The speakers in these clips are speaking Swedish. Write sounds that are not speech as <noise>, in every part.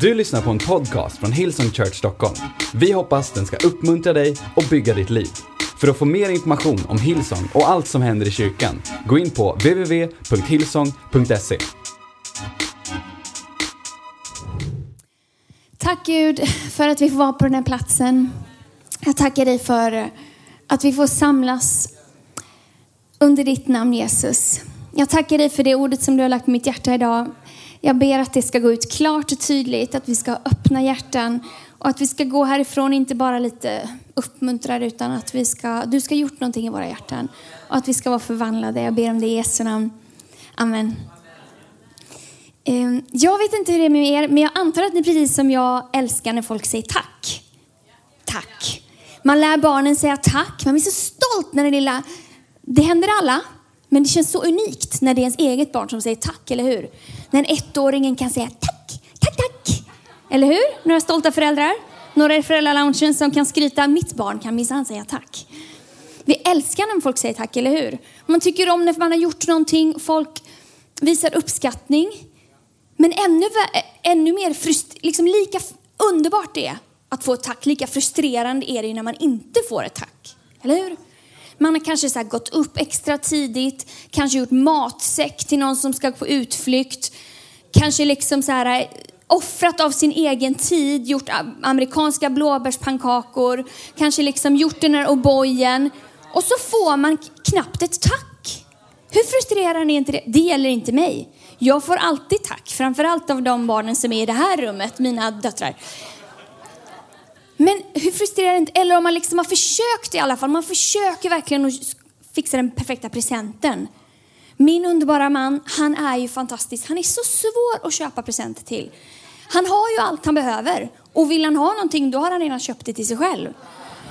Du lyssnar på en podcast från Hillsong Church Stockholm. Vi hoppas den ska uppmuntra dig och bygga ditt liv. För att få mer information om Hillsong och allt som händer i kyrkan, gå in på www.hillsong.se. Tack Gud för att vi får vara på den här platsen. Jag tackar dig för att vi får samlas under ditt namn Jesus. Jag tackar dig för det ordet som du har lagt på mitt hjärta idag. Jag ber att det ska gå ut klart och tydligt, att vi ska ha öppna hjärtan och att vi ska gå härifrån inte bara lite uppmuntrade utan att vi ska, du ska ha gjort någonting i våra hjärtan och att vi ska vara förvandlade. Jag ber om det i Jesu namn. Amen. Ehm, jag vet inte hur det är med er, men jag antar att ni precis som jag älskar när folk säger tack. Tack. Man lär barnen säga tack. Man blir så stolt när det lilla... Det händer alla, men det känns så unikt när det är ens eget barn som säger tack, eller hur? När ettåringen kan säga tack, tack, tack. Eller hur? Några stolta föräldrar? Några i föräldraloungen som kan skryta, mitt barn kan minsann säga tack. Vi älskar när folk säger tack, eller hur? Man tycker om när man har gjort någonting, folk visar uppskattning. Men ännu, ännu mer frust- liksom lika underbart det är att få ett tack, lika frustrerande är det ju när man inte får ett tack. Eller hur? Man har kanske så här gått upp extra tidigt, kanske gjort matsäck till någon som ska på utflykt, kanske liksom så här eh, offrat av sin egen tid, gjort amerikanska blåbärspannkakor, kanske liksom gjort den här O'boyen och så får man knappt ett tack. Hur frustrerande är inte det? Det gäller inte mig. Jag får alltid tack, framförallt av de barnen som är i det här rummet, mina döttrar. Men hur frustrerande inte? Eller om man liksom har försökt i alla fall. Man försöker verkligen att fixa den perfekta presenten. Min underbara man, han är ju fantastisk. Han är så svår att köpa presenter till. Han har ju allt han behöver. Och vill han ha någonting, då har han redan köpt det till sig själv.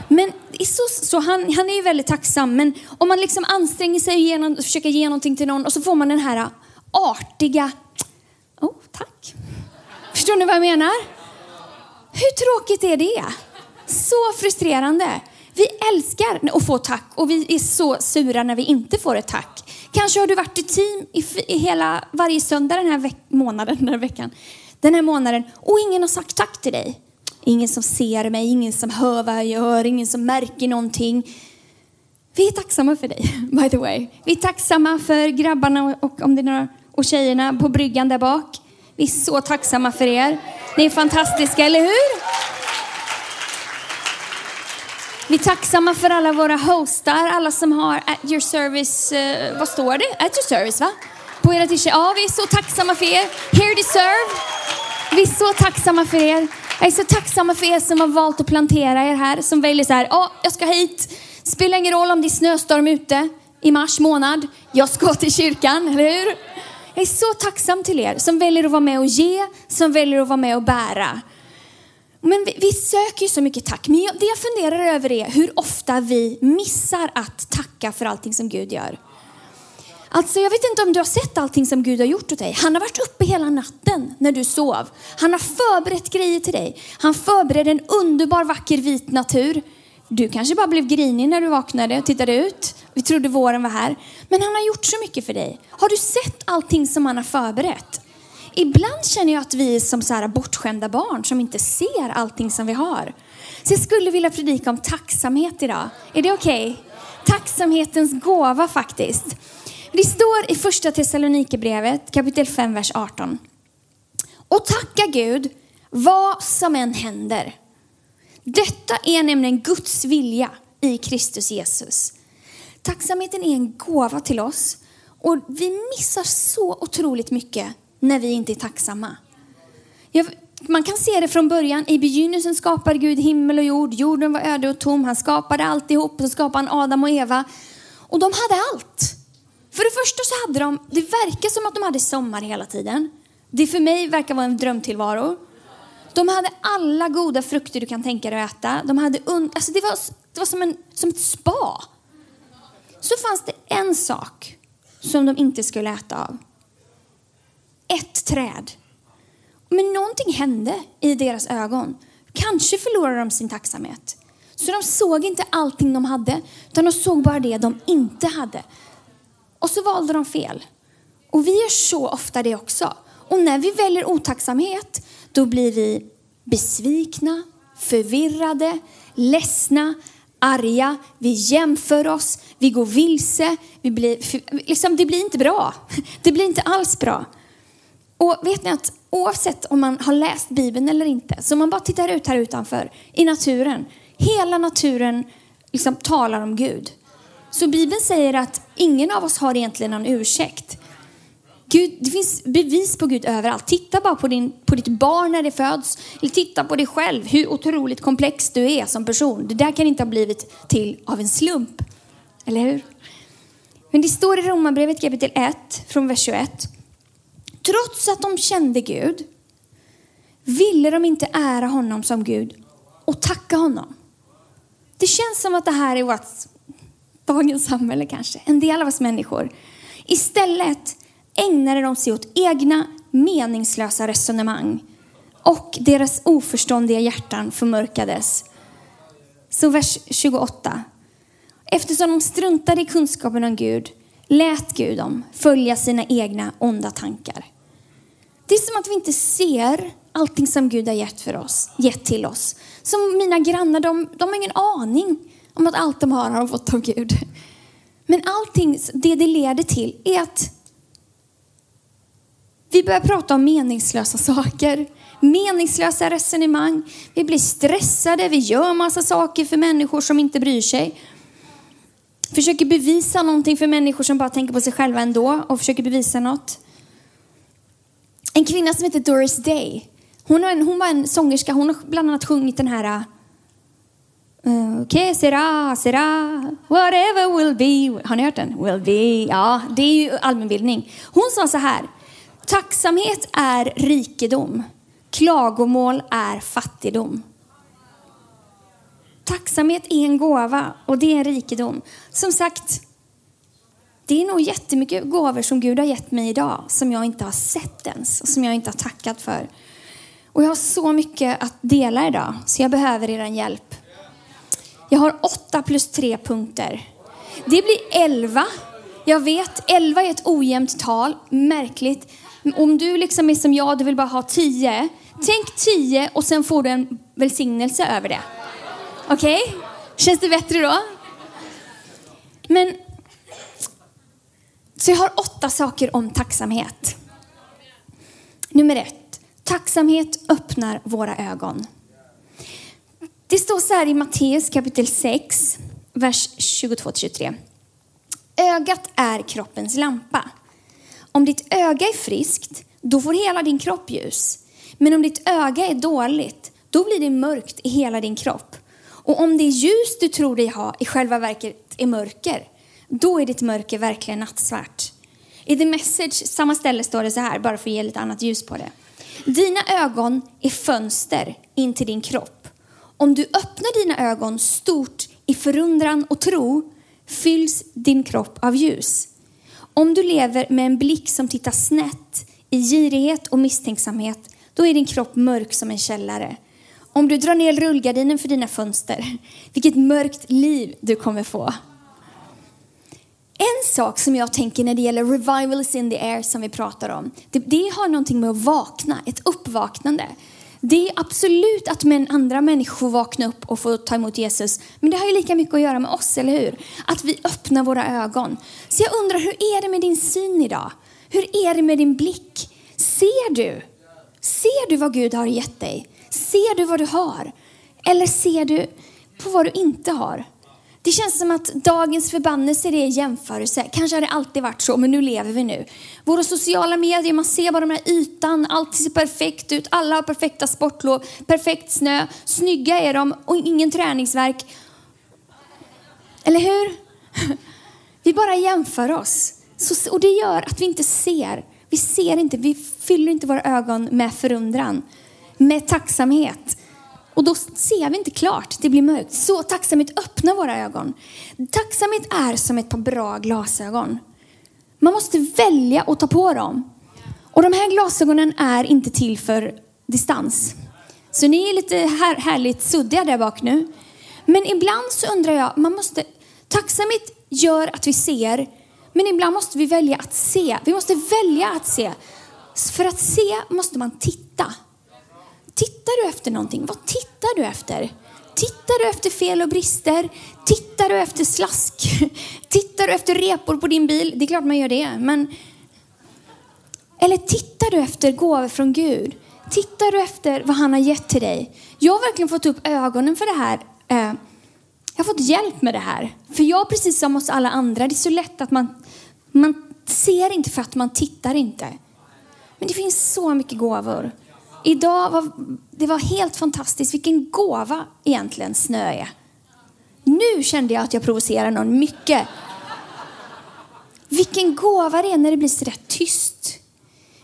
Men så, så han, han är ju väldigt tacksam. Men om man liksom anstränger sig och försöker ge någonting till någon och så får man den här artiga, oh tack. Förstår ni vad jag menar? Hur tråkigt är det? Så frustrerande. Vi älskar att få tack och vi är så sura när vi inte får ett tack. Kanske har du varit i team i, hela, varje söndag den här veck- månaden, den här veckan, den här månaden och ingen har sagt tack till dig. Ingen som ser mig, ingen som hör vad jag gör, ingen som märker någonting. Vi är tacksamma för dig, <laughs> by the way. Vi är tacksamma för grabbarna och, och, om det är några, och tjejerna på bryggan där bak. Vi är så tacksamma för er. Ni är fantastiska, eller hur? Vi är tacksamma för alla våra hostar, alla som har at your service, eh, vad står det? At your service va? På era t-shirts. Ja, vi är så tacksamma för er. Here to serve. Vi är så tacksamma för er. Jag är så tacksamma för er som har valt att plantera er här, som väljer så här, ja, jag ska hit. Spelar ingen roll om det är snöstorm ute i mars månad. Jag ska till kyrkan, eller hur? Jag är så tacksam till er som väljer att vara med och ge, som väljer att vara med och bära. Men vi, vi söker ju så mycket tack. Men jag, det jag funderar över är hur ofta vi missar att tacka för allting som Gud gör. Alltså jag vet inte om du har sett allting som Gud har gjort åt dig. Han har varit uppe hela natten när du sov. Han har förberett grejer till dig. Han förberedde en underbar vacker vit natur. Du kanske bara blev grinig när du vaknade och tittade ut. Vi trodde våren var här. Men han har gjort så mycket för dig. Har du sett allting som han har förberett? Ibland känner jag att vi är som så här bortskämda barn som inte ser allting som vi har. Så jag skulle vilja predika om tacksamhet idag. Är det okej? Tacksamhetens gåva faktiskt. Det står i första Thessalonikerbrevet kapitel 5, vers 18. Och tacka Gud vad som än händer. Detta är nämligen Guds vilja i Kristus Jesus. Tacksamheten är en gåva till oss och vi missar så otroligt mycket när vi inte är tacksamma. Jag, man kan se det från början. I begynnelsen skapade Gud himmel och jord. Jorden var öde och tom. Han skapade alltihop. Så skapade han Adam och Eva. Och de hade allt. För det första så hade de, det verkar som att de hade sommar hela tiden. Det för mig verkar vara en drömtillvaro. De hade alla goda frukter du kan tänka dig att äta. De hade un, alltså det var, det var som, en, som ett spa. Så fanns det en sak som de inte skulle äta av. Ett träd. Men någonting hände i deras ögon. Kanske förlorade de sin tacksamhet. Så de såg inte allting de hade, utan de såg bara det de inte hade. Och så valde de fel. Och vi gör så ofta det också. Och när vi väljer otacksamhet, då blir vi besvikna, förvirrade, ledsna, arga, vi jämför oss, vi går vilse, vi blir, liksom, det blir inte bra. <laughs> Det blir inte alls bra. Och vet ni att oavsett om man har läst Bibeln eller inte, så om man bara tittar ut här utanför i naturen, hela naturen liksom talar om Gud. Så Bibeln säger att ingen av oss har egentligen någon ursäkt. Gud, det finns bevis på Gud överallt. Titta bara på, din, på ditt barn när det föds. Eller titta på dig själv, hur otroligt komplex du är som person. Det där kan inte ha blivit till av en slump. Eller hur? Men det står i Romarbrevet kapitel 1, från vers 21. Trots att de kände Gud ville de inte ära honom som Gud och tacka honom. Det känns som att det här är vårt dagens samhälle kanske, en del av oss människor. Istället ägnade de sig åt egna meningslösa resonemang och deras oförståndiga hjärtan förmörkades. Så vers 28. Eftersom de struntade i kunskapen om Gud lät Gud dem följa sina egna onda tankar. Det är som att vi inte ser allting som Gud har gett, för oss, gett till oss. Som mina grannar, de, de har ingen aning om att allt de har har de fått av Gud. Men allting, det det leder till är att vi börjar prata om meningslösa saker, meningslösa resonemang. Vi blir stressade, vi gör massa saker för människor som inte bryr sig. Försöker bevisa någonting för människor som bara tänker på sig själva ändå och försöker bevisa något. En kvinna som heter Doris Day, hon, en, hon var en sångerska, hon har bland annat sjungit den här eh, Uh, que sera, sera, whatever will be. Har ni hört den? Will be. Ja, det är ju allmänbildning. Hon sa så här. Tacksamhet är rikedom. Klagomål är fattigdom. Tacksamhet är en gåva och det är en rikedom. Som sagt, det är nog jättemycket gåvor som Gud har gett mig idag som jag inte har sett ens och som jag inte har tackat för. Och jag har så mycket att dela idag så jag behöver er hjälp. Jag har åtta plus tre punkter. Det blir elva. Jag vet, elva är ett ojämnt tal, märkligt. Om du liksom är som jag, du vill bara ha tio. Tänk tio och sen får du en välsignelse över det. Okej? Okay? Känns det bättre då? Men, så jag har åtta saker om tacksamhet. Nummer ett. Tacksamhet öppnar våra ögon. Det står så här i Matteus kapitel 6, vers 22-23. Ögat är kroppens lampa. Om ditt öga är friskt, då får hela din kropp ljus. Men om ditt öga är dåligt, då blir det mörkt i hela din kropp. Och om det ljus du tror dig ha i själva verket är mörker, då är ditt mörker verkligen nattsvart. I The Message, samma ställe står det så här, bara för att ge lite annat ljus på det. Dina ögon är fönster in till din kropp. Om du öppnar dina ögon stort i förundran och tro fylls din kropp av ljus. Om du lever med en blick som tittar snett i girighet och misstänksamhet, då är din kropp mörk som en källare. Om du drar ner rullgardinen för dina fönster, vilket mörkt liv du kommer få. En sak som jag tänker när det gäller revival is in the air som vi pratar om, det, det har någonting med att vakna, ett uppvaknande. Det är absolut att män, andra människor vaknar upp och får ta emot Jesus. Men det har ju lika mycket att göra med oss, eller hur? Att vi öppnar våra ögon. Så jag undrar, hur är det med din syn idag? Hur är det med din blick? Ser du? Ser du vad Gud har gett dig? Ser du vad du har? Eller ser du på vad du inte har? Det känns som att dagens förbannelse är jämförelse. Kanske har det alltid varit så, men nu lever vi nu. Våra sociala medier, man ser bara den här ytan, allt ser perfekt ut, alla har perfekta sportlov, perfekt snö, snygga är de och ingen träningsverk. Eller hur? <laughs> Vi bara jämför oss. Så, och det gör att vi inte ser. Vi ser inte, vi fyller inte våra ögon med förundran, med tacksamhet. Och då ser vi inte klart, det blir mörkt. Så tacksamhet öppnar våra ögon. Tacksamhet är som ett par bra glasögon. Man måste välja att ta på dem. Och de här glasögonen är inte till för distans. Så ni är lite här, härligt suddiga där bak nu. Men ibland så undrar jag, man måste, tacksamhet gör att vi ser, men ibland måste vi välja att se. Vi måste välja att se. För att se måste man titta. Tittar du efter någonting? Vad tittar du efter? Tittar du efter fel och brister? Tittar du efter slask? <laughs> Tittar du efter repor på din bil? Det är klart man gör det, men... Eller tittar du efter gåvor från Gud? Tittar du efter vad han har gett till dig? Jag har verkligen fått upp ögonen för det här. Eh, jag har fått hjälp med det här. För jag, precis som oss alla andra, det är så lätt att man, man ser inte för att man tittar inte. Men det finns så mycket gåvor. Idag var det var helt fantastiskt vilken gåva egentligen snö är. Nu kände jag att jag provocerar någon mycket. Vilken gåva det är när det blir så där tyst.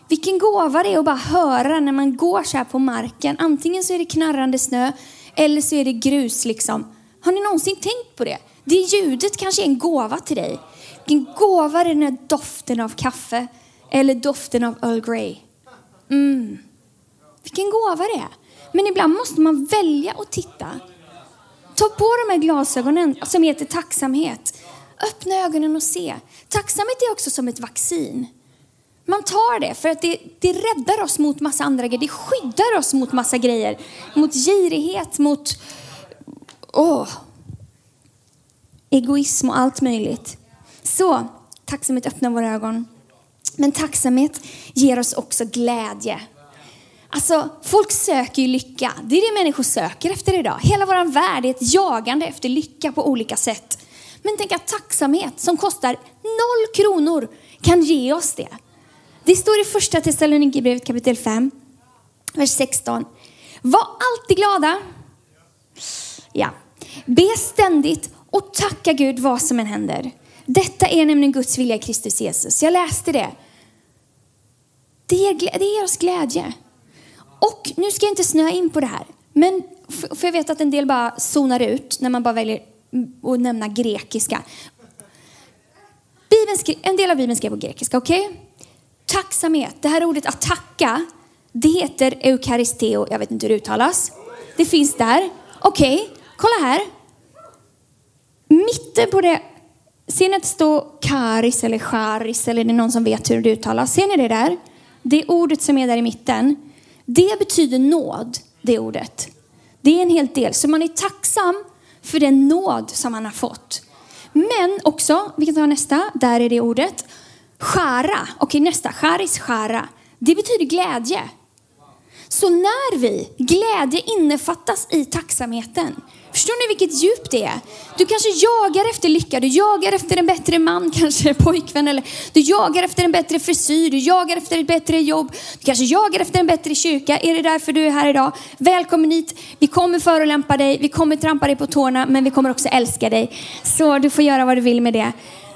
Vilken gåva det är att bara höra när man går så här på marken. Antingen så är det knarrande snö eller så är det grus liksom. Har ni någonsin tänkt på det? Det ljudet kanske är en gåva till dig. Vilken gåva är den här doften av kaffe eller doften av Earl Grey. Mm. Vilken gåva det är. Men ibland måste man välja att titta. Ta på de här glasögonen som heter tacksamhet. Öppna ögonen och se. Tacksamhet är också som ett vaccin. Man tar det för att det, det räddar oss mot massa andra grejer. Det skyddar oss mot massa grejer. Mot girighet, mot åh, egoism och allt möjligt. Så tacksamhet öppnar våra ögon. Men tacksamhet ger oss också glädje. Alltså, folk söker ju lycka. Det är det människor söker efter idag. Hela vår värld är ett jagande efter lycka på olika sätt. Men tänk att tacksamhet som kostar noll kronor kan ge oss det. Det står i första Thessalonikerbrevet kapitel 5, vers 16. Var alltid glada. Ja. Be ständigt och tacka Gud vad som än händer. Detta är nämligen Guds vilja i Kristus Jesus. Jag läste det. Det ger, det ger oss glädje. Och nu ska jag inte snöa in på det här, men för jag vet att en del bara zonar ut när man bara väljer att nämna grekiska. En del av Bibeln skrev på grekiska, okej? Okay? Tacksamhet, det här ordet att tacka, det heter eukaristeo, jag vet inte hur det uttalas. Det finns där. Okej, okay, kolla här. Mitten på det, ser ni att det står karis eller charis eller är det någon som vet hur det uttalas? Ser ni det där? Det ordet som är där i mitten. Det betyder nåd, det ordet. Det är en hel del. Så man är tacksam för den nåd som man har fått. Men också, vi kan ta nästa, där är det ordet. Skära, okej nästa, charis skära. Det betyder glädje. Så när vi, glädje innefattas i tacksamheten. Förstår ni vilket djup det är? Du kanske jagar efter lycka, du jagar efter en bättre man, <laughs> kanske pojkvän, eller du jagar efter en bättre frisyr, du jagar efter ett bättre jobb, du kanske jagar efter en bättre kyrka. Är det därför du är här idag? Välkommen hit. Vi kommer förolämpa dig, vi kommer trampa dig på tårna, men vi kommer också älska dig. Så du får göra vad du vill med det.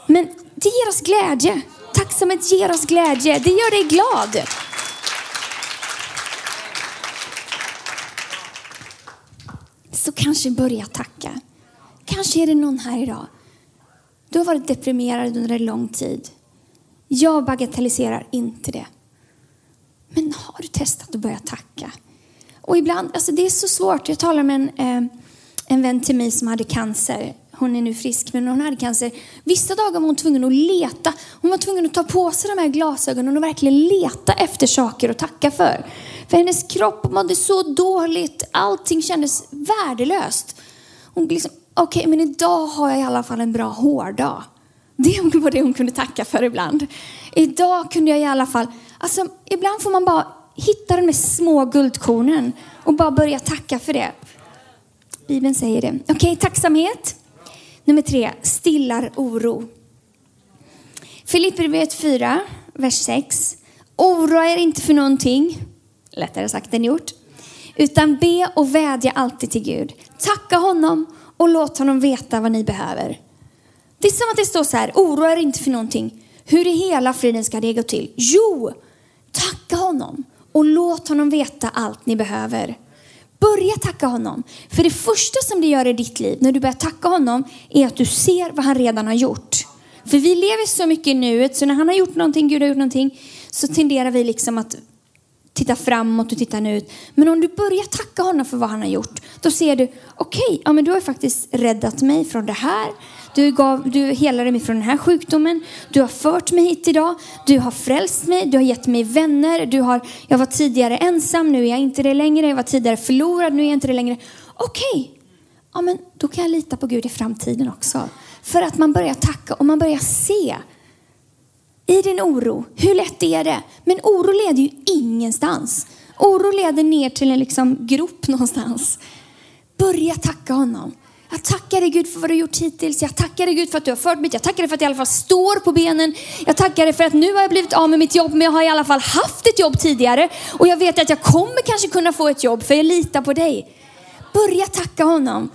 Men det ger oss glädje. Tacksamhet ger oss glädje. Det gör dig glad. Så kanske börja tacka. Kanske är det någon här idag. Du har varit deprimerad under en lång tid. Jag bagatelliserar inte det. Men har du testat att börja tacka? Och ibland, alltså det är så svårt. Jag talade med en, eh, en vän till mig som hade cancer. Hon är nu frisk, men hon hade cancer. Vissa dagar var hon tvungen att leta. Hon var tvungen att ta på sig de här glasögonen och verkligen leta efter saker att tacka för. För hennes kropp mådde så dåligt. Allting kändes värdelöst. Hon liksom, okej, okay, men idag har jag i alla fall en bra hårdag. Det var det hon kunde tacka för ibland. Idag kunde jag i alla fall, alltså ibland får man bara hitta de där små guldkornen och bara börja tacka för det. Bibeln säger det. Okej, okay, tacksamhet. Nummer tre, stillar oro. Filipperbrevet 4, vers 6. Oroa er inte för någonting lättare sagt än gjort. Utan be och vädja alltid till Gud. Tacka honom och låt honom veta vad ni behöver. Det är som att det står så här, oroa er inte för någonting. Hur i hela friden ska det gå till? Jo, tacka honom och låt honom veta allt ni behöver. Börja tacka honom. För det första som det gör i ditt liv när du börjar tacka honom är att du ser vad han redan har gjort. För vi lever så mycket i nuet så när han har gjort någonting, Gud har gjort någonting, så tenderar vi liksom att Tittar framåt och tittar ut. Men om du börjar tacka honom för vad han har gjort, då ser du, okej, okay, ja men du har faktiskt räddat mig från det här. Du, gav, du helade mig från den här sjukdomen. Du har fört mig hit idag. Du har frälst mig. Du har gett mig vänner. Du har, jag var tidigare ensam, nu är jag inte det längre. Jag var tidigare förlorad, nu är jag inte det längre. Okej, okay. ja, men då kan jag lita på Gud i framtiden också. För att man börjar tacka och man börjar se i din oro. Hur lätt är det? Men oro leder ju ingenstans. Oro leder ner till en liksom grop <laughs> någonstans. Börja tacka honom. Jag tackar dig Gud för vad du har gjort hittills. Jag tackar dig Gud för att du har fört mig. Jag tackar dig för att jag i alla fall står på benen. Jag tackar dig för att nu har jag blivit av med mitt jobb, men jag har i alla fall haft ett jobb tidigare. Och jag vet att jag kommer kanske kunna få ett jobb, för jag litar på dig. Börja tacka honom.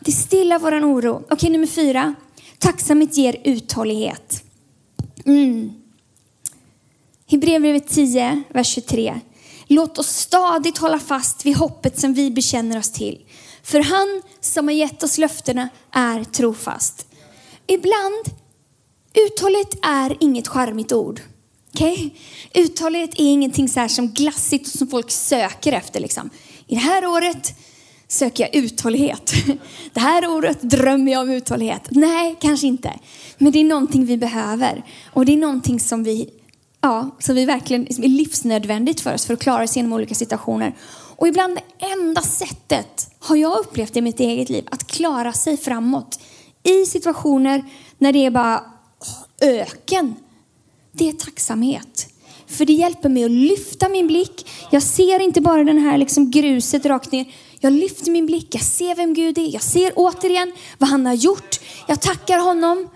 Det stillar våran oro. Okej, nummer fyra. Tacksamhet ger uthållighet. Mm. Hebreerbrevet 10, vers 23. Låt oss stadigt hålla fast vid hoppet som vi bekänner oss till. För han som har gett oss löftena är trofast. Ibland, uthållighet är inget charmigt ord. Okay? Uthållighet är ingenting så här som glassigt och som folk söker efter. Liksom. I det här året söker jag uthållighet. <laughs> Det här året drömmer jag om uthållighet. Nej, kanske inte. Men det är någonting vi behöver. Och det är någonting som vi, ja, som vi verkligen som är livsnödvändigt för oss för att klara oss genom olika situationer. Och ibland det enda sättet, har jag upplevt i mitt eget liv, att klara sig framåt i situationer när det är bara öken. Det är tacksamhet. För det hjälper mig att lyfta min blick. Jag ser inte bara den här liksom gruset rakt ner. Jag lyfter min blick, jag ser vem Gud är. Jag ser återigen vad han har gjort. Jag tackar honom.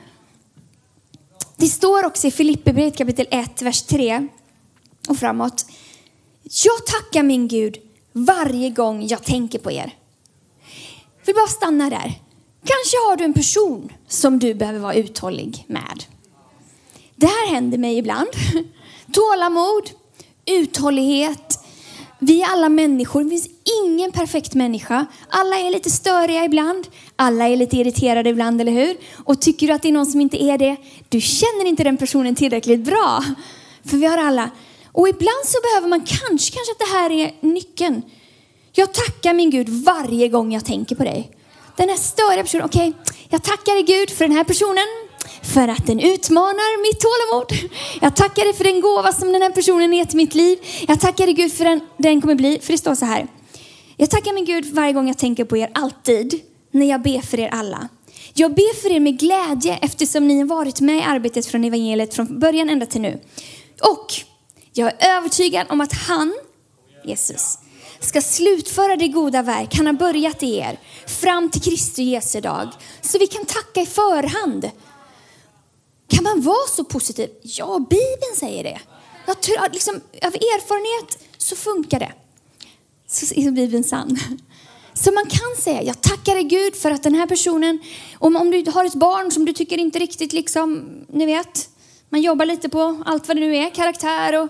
Det står också i Filipperbrevet kapitel 1, vers 3 och framåt. Jag tackar min Gud varje gång jag tänker på er. Jag vill bara stanna där. Kanske har du en person som du behöver vara uthållig med. Det här händer mig ibland. <laughs> Tålamod, uthållighet. Vi är alla människor. Det finns ingen perfekt människa. Alla är lite störiga ibland. Alla är lite irriterade ibland, eller hur? Och tycker du att det är någon som inte är det, du känner inte den personen tillräckligt bra. För vi har alla och ibland så behöver man kanske, kanske att det här är nyckeln. Jag tackar min Gud varje gång jag tänker på dig. Den här störiga personen, okej, okay, jag tackar dig Gud för den här personen, för att den utmanar mitt tålamod. Jag tackar dig för den gåva som den här personen gett mitt liv. Jag tackar dig Gud för den, den kommer bli, för det står så här. Jag tackar min Gud varje gång jag tänker på er, alltid, när jag ber för er alla. Jag ber för er med glädje eftersom ni har varit med i arbetet från evangeliet från början ända till nu. Och jag är övertygad om att han, Jesus, ska slutföra det goda verk han har börjat i er fram till Kristi Jesu dag. Så vi kan tacka i förhand. Kan man vara så positiv? Ja, Bibeln säger det. Jag tror, liksom, av erfarenhet så funkar det. Så är Bibeln sann. Så man kan säga, jag tackar dig Gud för att den här personen, om, om du har ett barn som du tycker inte riktigt liksom, ni vet, man jobbar lite på allt vad det nu är, karaktär och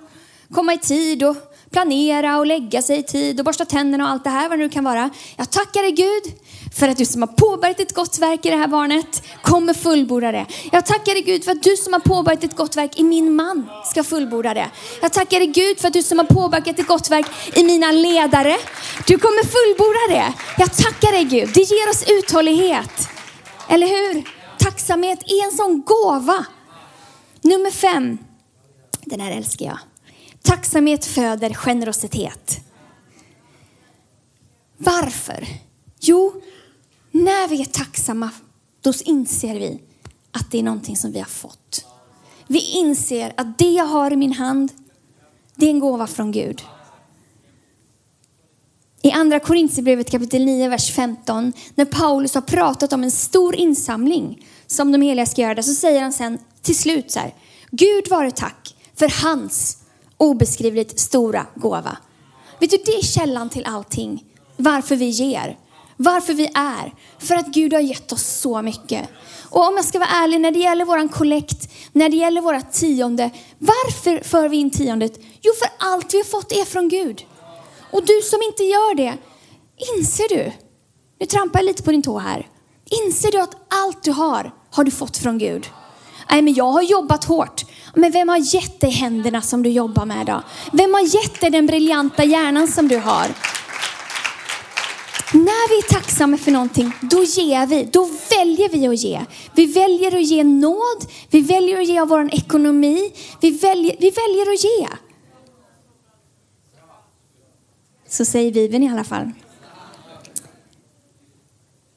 komma i tid och planera och lägga sig i tid och borsta tänderna och allt det här vad det nu kan vara. Jag tackar dig Gud för att du som har påbörjat ett gott verk i det här barnet kommer fullborda det. Jag tackar dig Gud för att du som har påbörjat ett gott verk i min man ska fullborda det. Jag tackar dig Gud för att du som har påbörjat ett gott verk i mina ledare, du kommer fullborda det. Jag tackar dig Gud, det ger oss uthållighet. Eller hur? Tacksamhet är en sån gåva. Nummer fem, den här älskar jag. Tacksamhet föder generositet. Varför? Jo, när vi är tacksamma, då inser vi att det är någonting som vi har fått. Vi inser att det jag har i min hand, det är en gåva från Gud. I andra Korintierbrevet kapitel 9, vers 15, när Paulus har pratat om en stor insamling som de heliga ska göra, så säger han sen till slut så här, Gud vare tack för hans obeskrivligt stora gåva. Vet du, det är källan till allting. Varför vi ger. Varför vi är. För att Gud har gett oss så mycket. Och om jag ska vara ärlig, när det gäller våran kollekt, när det gäller våra tionde. Varför för vi in tiondet? Jo, för allt vi har fått är från Gud. Och du som inte gör det, inser du? Nu trampar jag lite på din tå här. Inser du att allt du har, har du fått från Gud? Nej, men jag har jobbat hårt. Men vem har gett dig händerna som du jobbar med då? Vem har gett dig den briljanta hjärnan som du har? När vi är tacksamma för någonting, då ger vi. Då väljer vi att ge. Vi väljer att ge nåd. Vi väljer att ge av vår ekonomi. Vi väljer, vi väljer att ge. Så säger Bibeln i alla fall.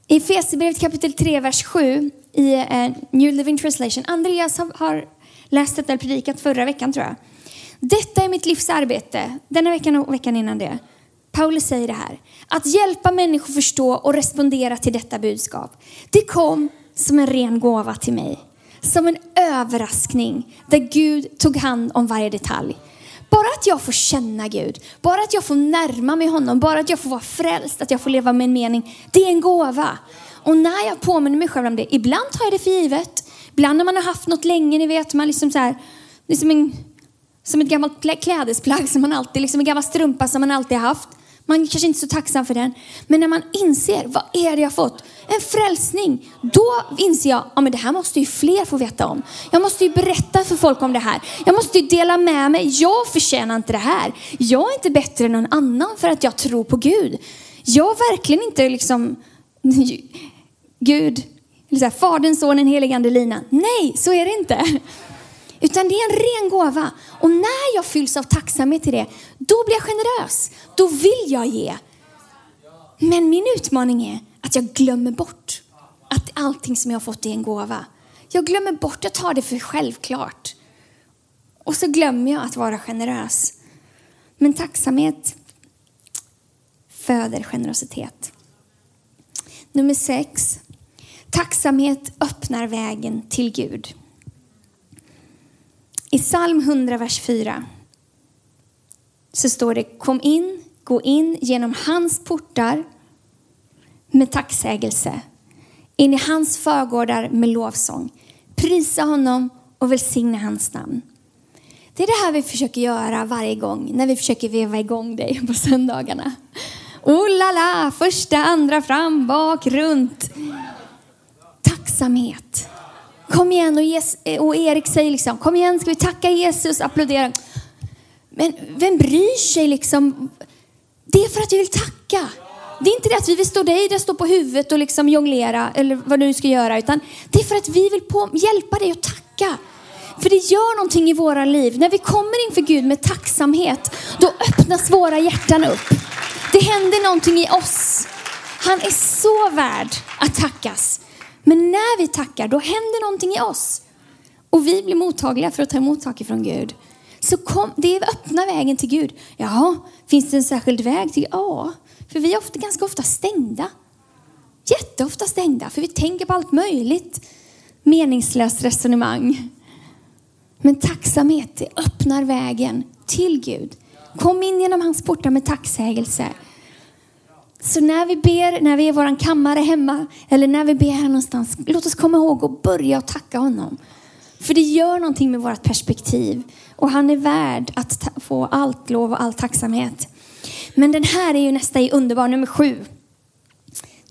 I Efesierbrevet kapitel 3, vers 7 i eh, New Living Translation. Andreas har läst detta eller predikat förra veckan tror jag. Detta är mitt livs arbete, denna veckan och veckan innan det. Paulus säger det här. Att hjälpa människor förstå och respondera till detta budskap. Det kom som en ren gåva till mig. Som en överraskning där Gud tog hand om varje detalj. Bara att jag får känna Gud, bara att jag får närma mig honom, bara att jag får vara frälst, att jag får leva med en mening. Det är en gåva. Och när jag påminner mig själv om det, ibland tar jag det för givet. Ibland när man har haft något länge, ni vet, man liksom så här, liksom som, en, som ett gammalt klädesplagg som man alltid, liksom en gammal strumpa som man alltid har haft. Man kanske inte är så tacksam för den. Men när man inser, vad är det jag fått? En frälsning. Då inser jag, ja men det här måste ju fler få veta om. Jag måste ju berätta för folk om det här. Jag måste ju dela med mig. Jag förtjänar inte det här. Jag är inte bättre än någon annan för att jag tror på Gud. Jag är verkligen inte liksom <laughs> Gud, eller så här, Fadern, Sonen, heligande lina. Nej, så är det inte. Utan det är en ren gåva. Och när jag fylls av tacksamhet till det, då blir jag generös. Då vill jag ge. Men min utmaning är att jag glömmer bort att allting som jag har fått är en gåva. Jag glömmer bort, jag tar det för självklart. Och så glömmer jag att vara generös. Men tacksamhet föder generositet. Nummer sex. Tacksamhet öppnar vägen till Gud. I psalm 100, vers 4 så står det Kom in, gå in genom hans portar med tacksägelse. In i hans förgårdar med lovsång. Prisa honom och välsigna hans namn. Det är det här vi försöker göra varje gång när vi försöker veva igång dig på söndagarna. Oh la la, första, andra, fram, bak, runt. Tacksamhet. Kom igen och, Jesus, och Erik säger liksom, kom igen ska vi tacka Jesus, applådera. Men vem bryr sig liksom? Det är för att vi vill tacka. Det är inte det att vi vill stå dig där, stå på huvudet och liksom jonglera eller vad du ska göra, utan det är för att vi vill på, hjälpa dig att tacka. För det gör någonting i våra liv. När vi kommer inför Gud med tacksamhet, då öppnas våra hjärtan upp. Det händer någonting i oss. Han är så värd att tackas. Men när vi tackar, då händer någonting i oss. Och vi blir mottagliga för att ta emot saker från Gud. Så kom, det är öppna vägen till Gud. Jaha, finns det en särskild väg till Ja, för vi är ofta, ganska ofta stängda. Jätteofta stängda, för vi tänker på allt möjligt. Meningslöst resonemang. Men tacksamhet, det öppnar vägen till Gud. Kom in genom hans portar med tacksägelse. Så när vi ber, när vi är i vår kammare hemma eller när vi ber här någonstans, låt oss komma ihåg att börja och tacka honom. För det gör någonting med vårt perspektiv och han är värd att få allt lov och all tacksamhet. Men den här är ju nästa i underbar, nummer sju.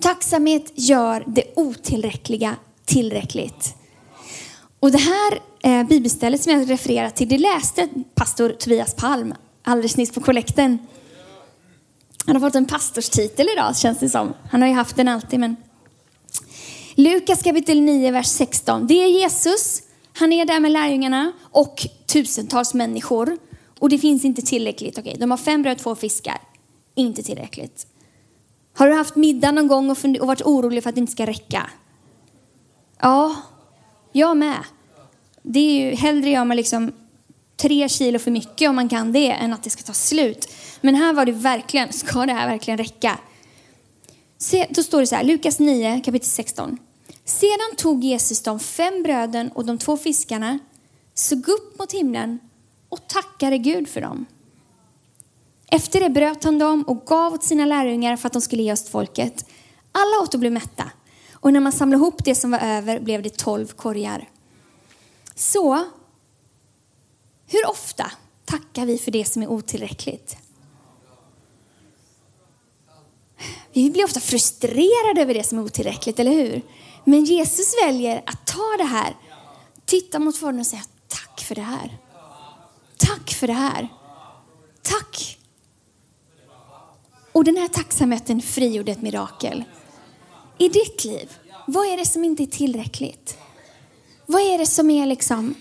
Tacksamhet gör det otillräckliga tillräckligt. Och det här eh, bibelstället som jag refererar till, det läste pastor Tobias Palm alldeles nyss på kollekten. Han har fått en pastorstitel idag känns det som. Han har ju haft den alltid men. Lukas kapitel 9, vers 16. Det är Jesus. Han är där med lärjungarna och tusentals människor. Och det finns inte tillräckligt. Okej, de har fem bröd, två fiskar. Inte tillräckligt. Har du haft middag någon gång och, och varit orolig för att det inte ska räcka? Ja, jag med. Det är ju, hellre gör man liksom tre kilo för mycket om man kan det än att det ska ta slut. Men här var det verkligen, ska det här verkligen räcka? Se, då står det så här, Lukas 9, kapitel 16. Sedan tog Jesus de fem bröden och de två fiskarna, såg upp mot himlen och tackade Gud för dem. Efter det bröt han dem och gav åt sina lärjungar för att de skulle ge oss folket. Alla åt och blev mätta. Och när man samlade ihop det som var över blev det tolv korgar. Så hur ofta tackar vi för det som är otillräckligt? Vi blir ofta frustrerade över det som är otillräckligt, eller hur? Men Jesus väljer att ta det här, titta mot Fadern och säga tack för det här. Tack för det här. Tack. Och den här tacksamheten frigjorde ett mirakel. I ditt liv, vad är det som inte är tillräckligt? Vad är det som är liksom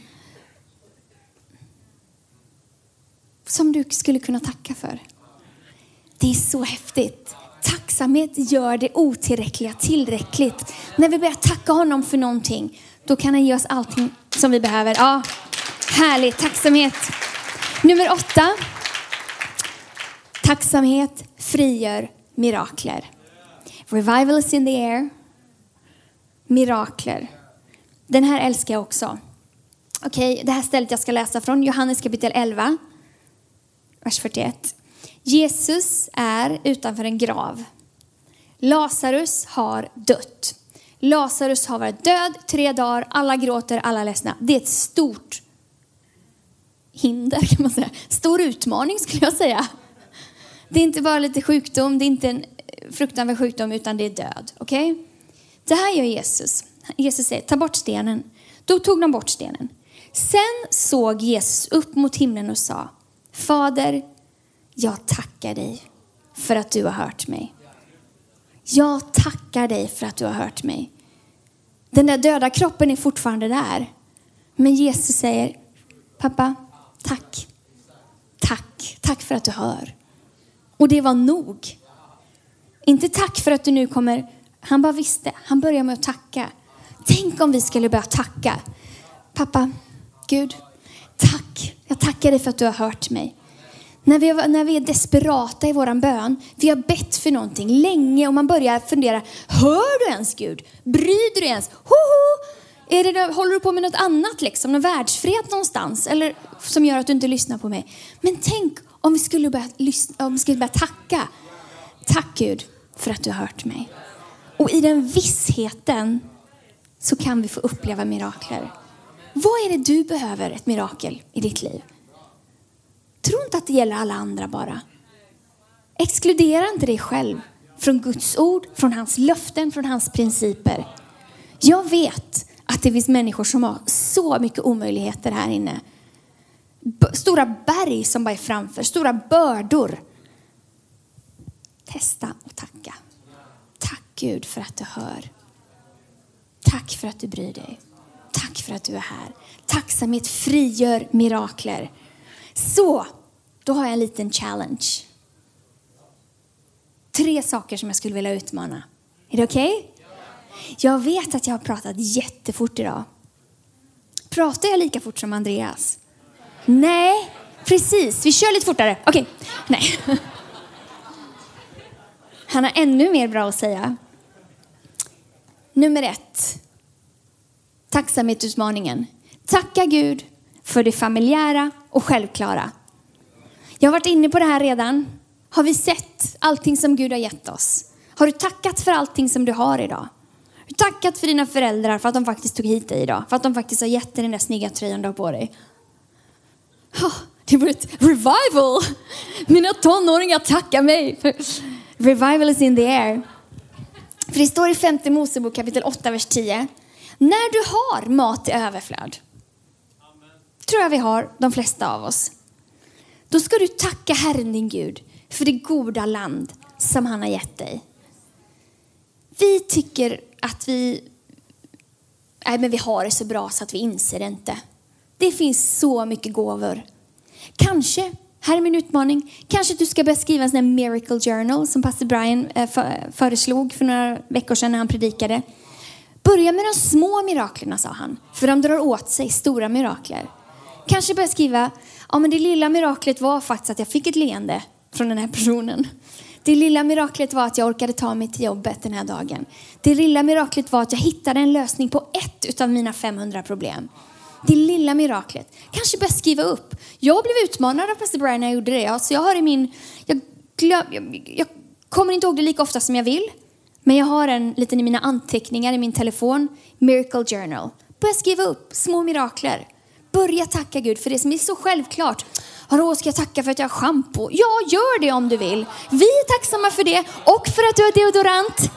som du skulle kunna tacka för? Det är så häftigt. Tacksamhet gör det otillräckliga tillräckligt. När vi börjar tacka honom för någonting, då kan han ge oss allting som vi behöver. Ja, härligt. Tacksamhet. Nummer åtta. Tacksamhet frigör mirakler. Revival is in the air. Mirakler. Den här älskar jag också. Okej, okay, det här stället jag ska läsa från Johannes kapitel 11, vers 41. Jesus är utanför en grav. Lazarus har dött. Lazarus har varit död tre dagar, alla gråter, alla är ledsna. Det är ett stort hinder <laughs> kan man säga. Stor utmaning skulle jag säga. Det är inte bara lite sjukdom, det är inte en fruktansvärd sjukdom utan det är död. Okej? Okay? Det här gör Jesus. Jesus säger, ta bort stenen. Då tog de bort stenen. Sen såg Jesus upp mot himlen och sa, Fader, jag tackar dig för att du har hört mig. Jag tackar dig för att du har hört mig. Den där döda kroppen är fortfarande där. Men Jesus säger, pappa, tack. Tack, tack för att du hör. Och det var nog. Inte tack för att du nu kommer, han bara visste, han började med att tacka. Tänk om vi skulle börja tacka. Pappa, Gud, tack. Jag tackar dig för att du har hört mig. När vi, när vi är desperata i våran bön, vi har bett för någonting länge och man börjar fundera, hör du ens Gud? Bryr du dig ens? Hoho! Är det, håller du på med något annat, liksom? någon världsfred någonstans? Eller som gör att du inte lyssnar på mig? Men tänk om vi skulle börja, lyssna, om vi skulle börja tacka. Tack Gud för att du har hört mig. Och i den vissheten så kan vi få uppleva mirakler. Vad är det du behöver ett mirakel i ditt liv? Tro inte att det gäller alla andra bara. Exkludera inte dig själv från Guds ord, från hans löften, från hans principer. Jag vet att det finns människor som har så mycket omöjligheter här inne. Stora berg som bara är framför, stora bördor. Testa och tacka. Tack Gud för att du hör. Tack för att du bryr dig. Tack för att du är här. Tacksamhet frigör mirakler. Så, då har jag en liten challenge. Tre saker som jag skulle vilja utmana. Är det okej? Okay? Jag vet att jag har pratat jättefort idag. Pratar jag lika fort som Andreas? Nej, precis. Vi kör lite fortare. Okej, okay. nej. <laughs> Han har ännu mer bra att säga. Nummer ett. Tacksamhetsutmaningen. Tacka Gud för det familjära och självklara. Jag har varit inne på det här redan. Har vi sett allting som Gud har gett oss? Har du tackat för allting som du har idag? Har du tackat för dina föräldrar för att de faktiskt tog hit dig idag? För att de faktiskt har gett dig den där snygga tröjan du har på dig? Oh, det var ett revival! Mina tonåringar tackar mig. Revival is in the air. För det står i femte Mosebok kapitel 8, vers 10. När du har mat i överflöd, tror jag vi har de flesta av oss, då ska du tacka Herren din Gud för det goda land som han har gett dig. Vi tycker att vi, nej men vi har det så bra så att vi inser det inte. Det finns så mycket gåvor. Kanske, här är min utmaning, kanske du ska börja skriva en sån här miracle journal som pastor Brian eh, föreslog för några veckor sedan när han predikade. Börja med de små miraklerna, sa han, för de drar åt sig stora mirakler. Kanske börja skriva, ja men det lilla miraklet var faktiskt att jag fick ett leende från den här personen. Det lilla miraklet var att jag orkade ta mig till jobbet den här dagen. Det lilla miraklet var att jag hittade en lösning på ett av mina 500 problem. Det lilla miraklet. Kanske börja skriva upp. Jag blev utmanad av pastor Brian när jag gjorde det. Alltså jag har i min, jag, glöm, jag, jag kommer inte ihåg det lika ofta som jag vill. Men jag har en liten i mina anteckningar i min telefon, Miracle Journal. Börja skriva upp små mirakler. Börja tacka Gud för det som är så självklart. Hallå, ska jag tacka för att jag har schampo? Ja, gör det om du vill. Vi är tacksamma för det och för att du har deodorant.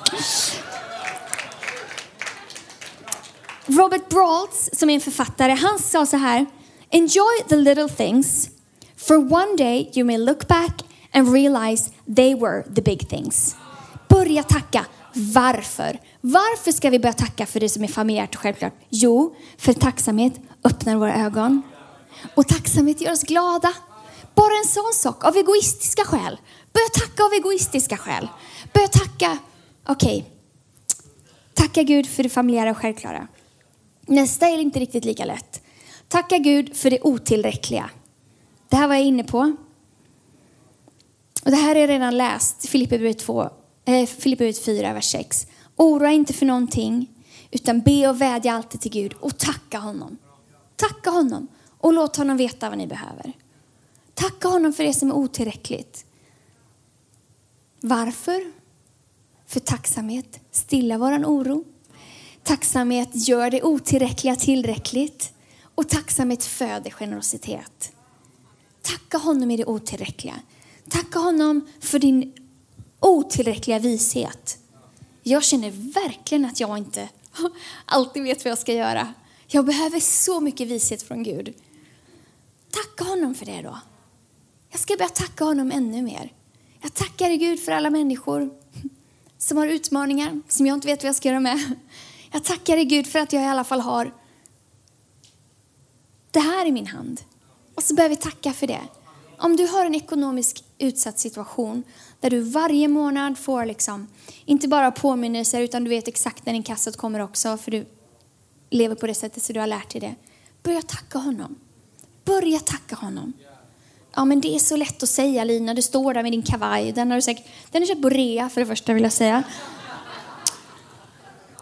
Robert Brawls, som är en författare, han sa så här. Enjoy the little things, for one day you may look back and realize they were the big things. Börja tacka. Varför? Varför ska vi börja tacka för det som är familjärt och självklart? Jo, för tacksamhet öppnar våra ögon. Och tacksamhet gör oss glada. Bara en sån sak, av egoistiska skäl. Börja tacka av egoistiska skäl. Börja tacka, okej, okay. tacka Gud för det familjära och självklara. Nästa är inte riktigt lika lätt. Tacka Gud för det otillräckliga. Det här var jag inne på. Och det här är redan läst, Filipperbrevet 2, eh, 4, vers 6. Oroa inte för någonting, utan be och vädja alltid till Gud och tacka honom. Tacka honom och låt honom veta vad ni behöver. Tacka honom för det som är otillräckligt. Varför? För tacksamhet stillar våran oro. Tacksamhet gör det otillräckliga tillräckligt. Och tacksamhet föder generositet. Tacka honom i det otillräckliga. Tacka honom för din otillräckliga vishet. Jag känner verkligen att jag inte <laughs> alltid vet vad jag ska göra. Jag behöver så mycket vishet från Gud. Tacka honom för det då. Jag ska börja tacka honom ännu mer. Jag tackar Gud för alla människor <laughs> som har utmaningar som jag inte vet vad jag ska göra med. Jag tackar Gud för att jag i alla fall har det här i min hand. Och så börjar vi tacka för det. Om du har en ekonomisk utsatt situation där du varje månad får liksom, inte bara påminnelser utan du vet exakt när inkassot kommer också för du lever på det sättet så du har lärt dig det. Börja tacka honom. Börja tacka honom. Ja men det är så lätt att säga Lina, du står där med din kavaj. Den har du säkert, den är köpt på rea för det första vill jag säga.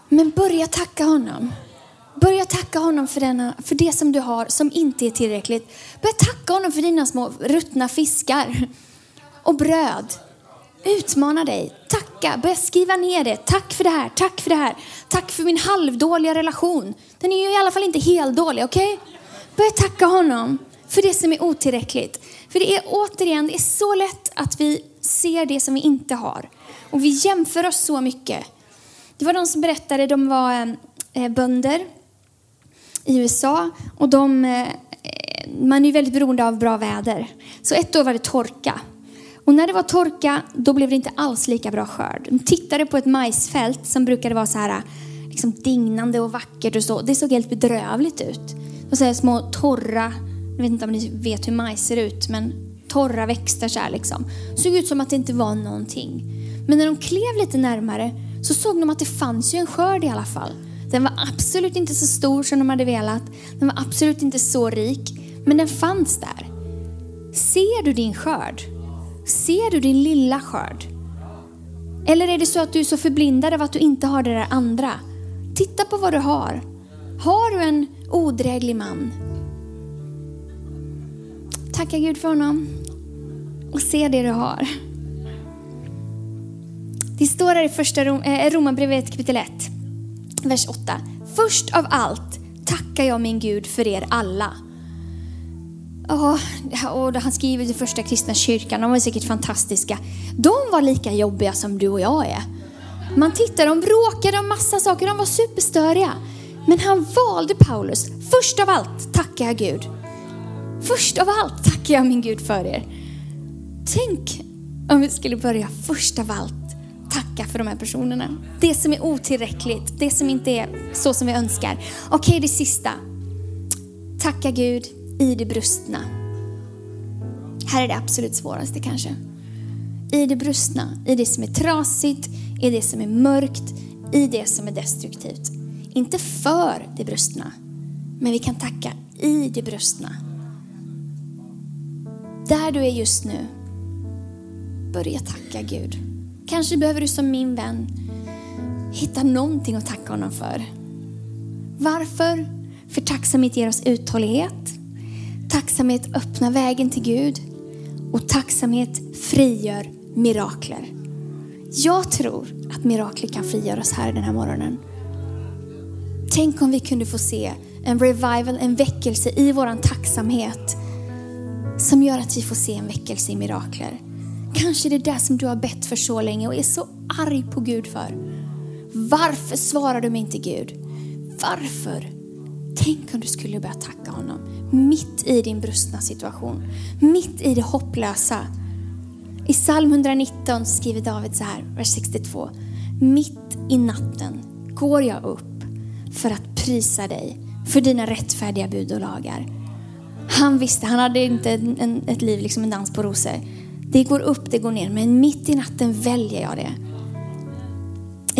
Men börja tacka honom. Börja tacka honom för, denna, för det som du har som inte är tillräckligt. Börja tacka honom för dina små ruttna fiskar och bröd. Utmana dig. Tacka. Börja skriva ner det. Tack för det här. Tack för det här. Tack för min halvdåliga relation. Den är ju i alla fall inte helt dålig, okej? Okay? Börja tacka honom för det som är otillräckligt. För det är återigen, det är så lätt att vi ser det som vi inte har. Och vi jämför oss så mycket. Det var de som berättade, de var eh, bönder i USA och de, eh, man är ju väldigt beroende av bra väder. Så ett år var det torka. Och när det var torka, då blev det inte alls lika bra skörd. De tittade på ett majsfält som brukade vara så här liksom dignande och vackert och så. Det såg helt bedrövligt ut. Och så här små torra, jag vet inte om ni vet hur majs ser ut, men torra växter så här liksom. Såg ut som att det inte var någonting. Men när de klev lite närmare så såg de att det fanns ju en skörd i alla fall. Den var absolut inte så stor som de hade velat. Den var absolut inte så rik. Men den fanns där. Ser du din skörd? Ser du din lilla skörd? Eller är det så att du är så förblindad av att du inte har det där andra? Titta på vad du har. Har du en odräglig man? Tacka Gud för honom och se det du har. Det står här i första eh, Romarbrevet kapitel 1, vers 8. Först av allt tackar jag min Gud för er alla. Oh, och han skriver till första kristna kyrkan, de var säkert fantastiska. De var lika jobbiga som du och jag är. Man tittar, de bråkade om massa saker, de var superstöriga. Men han valde Paulus. Först av allt tackar jag Gud. Först av allt tackar jag min Gud för er. Tänk om vi skulle börja först av allt tacka för de här personerna. Det som är otillräckligt, det som inte är så som vi önskar. Okej, okay, det sista. Tacka Gud i det brustna. Här är det absolut svåraste kanske. I det brustna, i det som är trasigt, i det som är mörkt, i det som är destruktivt. Inte för det brustna, men vi kan tacka i det brustna. Där du är just nu, börja tacka Gud. Kanske behöver du som min vän hitta någonting att tacka honom för. Varför? För tacksamhet ger oss uthållighet. Tacksamhet öppnar vägen till Gud. Och tacksamhet frigör mirakler. Jag tror att mirakler kan frigöras här den här morgonen. Tänk om vi kunde få se en revival, en väckelse i våran tacksamhet som gör att vi får se en väckelse i mirakler. Kanske det är det som du har bett för så länge och är så arg på Gud för. Varför svarar du mig inte Gud? Varför? Tänk om du skulle börja tacka honom mitt i din brustna situation, mitt i det hopplösa. I psalm 119 skriver David så här, vers 62. Mitt i natten går jag upp för att prisa dig för dina rättfärdiga bud och lagar. Han visste, han hade inte en, ett liv liksom en dans på rosor. Det går upp, det går ner, men mitt i natten väljer jag det.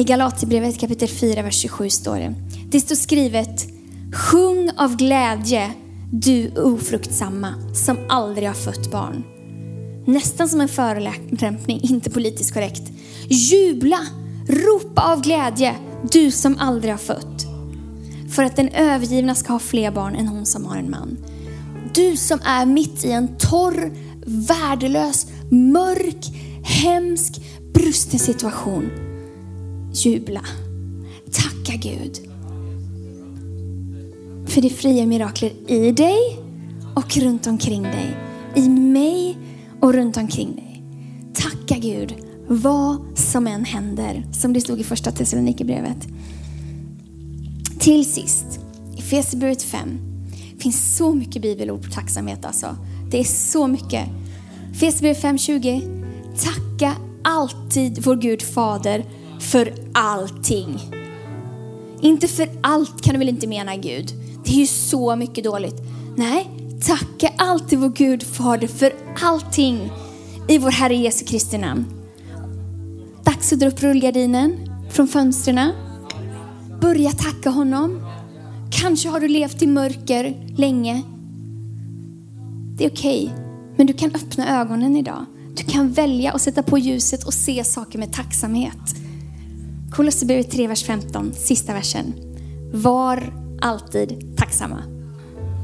I Galaterbrevet kapitel 4, vers 27 står det. Det står skrivet, sjung av glädje du ofruktsamma som aldrig har fött barn. Nästan som en förolämpning, inte politiskt korrekt. Jubla, ropa av glädje du som aldrig har fött. För att den övergivna ska ha fler barn än hon som har en man. Du som är mitt i en torr, värdelös, mörk, hemsk, brusten situation. Jubla. Tacka Gud. För det fria mirakler i dig och runt omkring dig. I mig och runt omkring dig. Tacka Gud vad som än händer, som det stod i första Thessalonikerbrevet. Till sist, i Fesebrevet 5 finns så mycket bibelord på tacksamhet alltså. Det är så mycket. Fesebrevet 5.20. Tacka alltid vår Gud Fader för allting. Inte för allt kan du väl inte mena Gud? Det är ju så mycket dåligt. Nej, tacka alltid vår Gud Fader för allting i vår Herre Jesu Kristi namn. Dags att dra upp rullgardinen från fönstren. Börja tacka honom. Kanske har du levt i mörker länge. Det är okej, okay, men du kan öppna ögonen idag. Du kan välja att sätta på ljuset och se saker med tacksamhet. Kolosserbrevet 3, vers 15, sista versen. Var alltid tacksamma.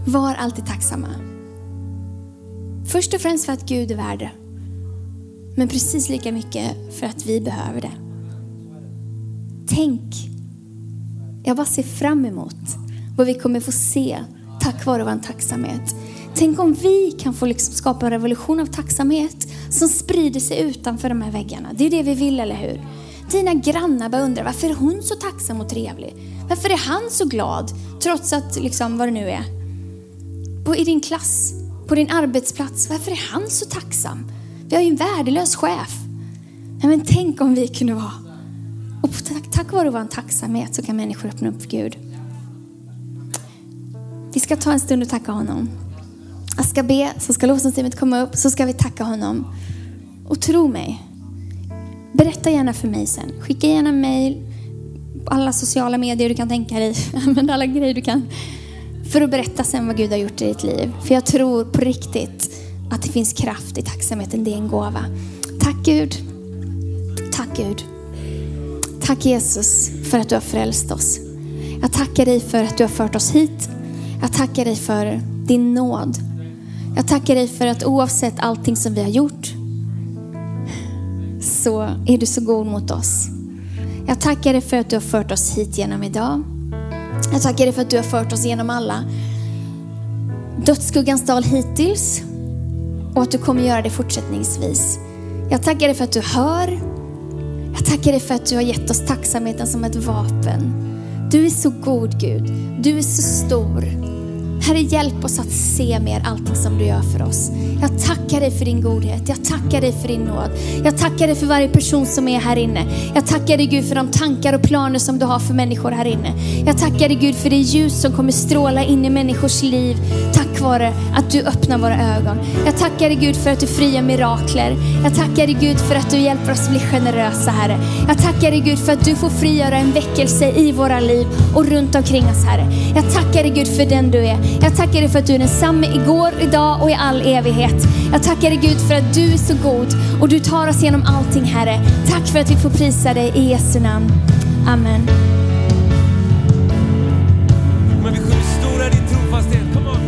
Var alltid tacksamma. Först och främst för att Gud är värd det. Men precis lika mycket för att vi behöver det. Tänk, jag bara ser fram emot vad vi kommer få se tack vare vår tacksamhet. Tänk om vi kan få liksom skapa en revolution av tacksamhet som sprider sig utanför de här väggarna. Det är det vi vill, eller hur? Dina grannar bara undrar varför är hon så tacksam och trevlig? Varför är han så glad trots att, liksom, vad det nu är? På, I din klass, på din arbetsplats, varför är han så tacksam? Vi har ju en värdelös chef. Nej, men tänk om vi kunde vara. Och tack, tack vare vår tacksamhet så kan människor öppna upp för Gud. Vi ska ta en stund och tacka honom. Jag ska be, så ska lovsångsteamet komma upp, så ska vi tacka honom. Och tro mig, berätta gärna för mig sen. Skicka gärna mail, alla sociala medier du kan tänka dig. <laughs> Använd alla grejer du kan. För att berätta sen vad Gud har gjort i ditt liv. För jag tror på riktigt att det finns kraft i tacksamheten. Det är en gåva. Tack Gud. Tack Gud. Tack Jesus för att du har frälst oss. Jag tackar dig för att du har fört oss hit. Jag tackar dig för din nåd. Jag tackar dig för att oavsett allting som vi har gjort så är du så god mot oss. Jag tackar dig för att du har fört oss hit genom idag. Jag tackar dig för att du har fört oss genom alla dödsskuggans dal hittills och att du kommer göra det fortsättningsvis. Jag tackar dig för att du hör. Jag tackar dig för att du har gett oss tacksamheten som ett vapen. Du är så god Gud. Du är så stor. Herre, hjälp oss att se mer allting som du gör för oss. Jag tackar dig för din godhet. Jag tackar dig för din nåd. Jag tackar dig för varje person som är här inne. Jag tackar dig Gud för de tankar och planer som du har för människor här inne. Jag tackar dig Gud för det ljus som kommer stråla in i människors liv tack vare att du öppnar våra ögon. Jag tackar dig Gud för att du friar mirakler. Jag tackar dig Gud för att du hjälper oss bli generösa Herre. Jag tackar dig Gud för att du får frigöra en väckelse i våra liv och runt omkring oss Herre. Jag tackar dig Gud för den du är. Jag tackar dig för att du är densamme igår, idag och i all evighet. Jag tackar dig Gud för att du är så god och du tar oss genom allting Herre. Tack för att vi får prisa dig i Jesu namn. Amen. Men vi sjunger stor är din trofasthet. Come on.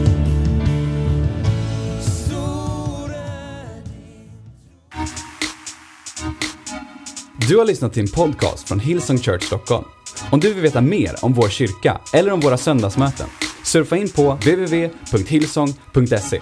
Du har lyssnat till en podcast från Hillsong Church Stockholm. Om du vill veta mer om vår kyrka eller om våra söndagsmöten, surfa in på www.hillsong.se.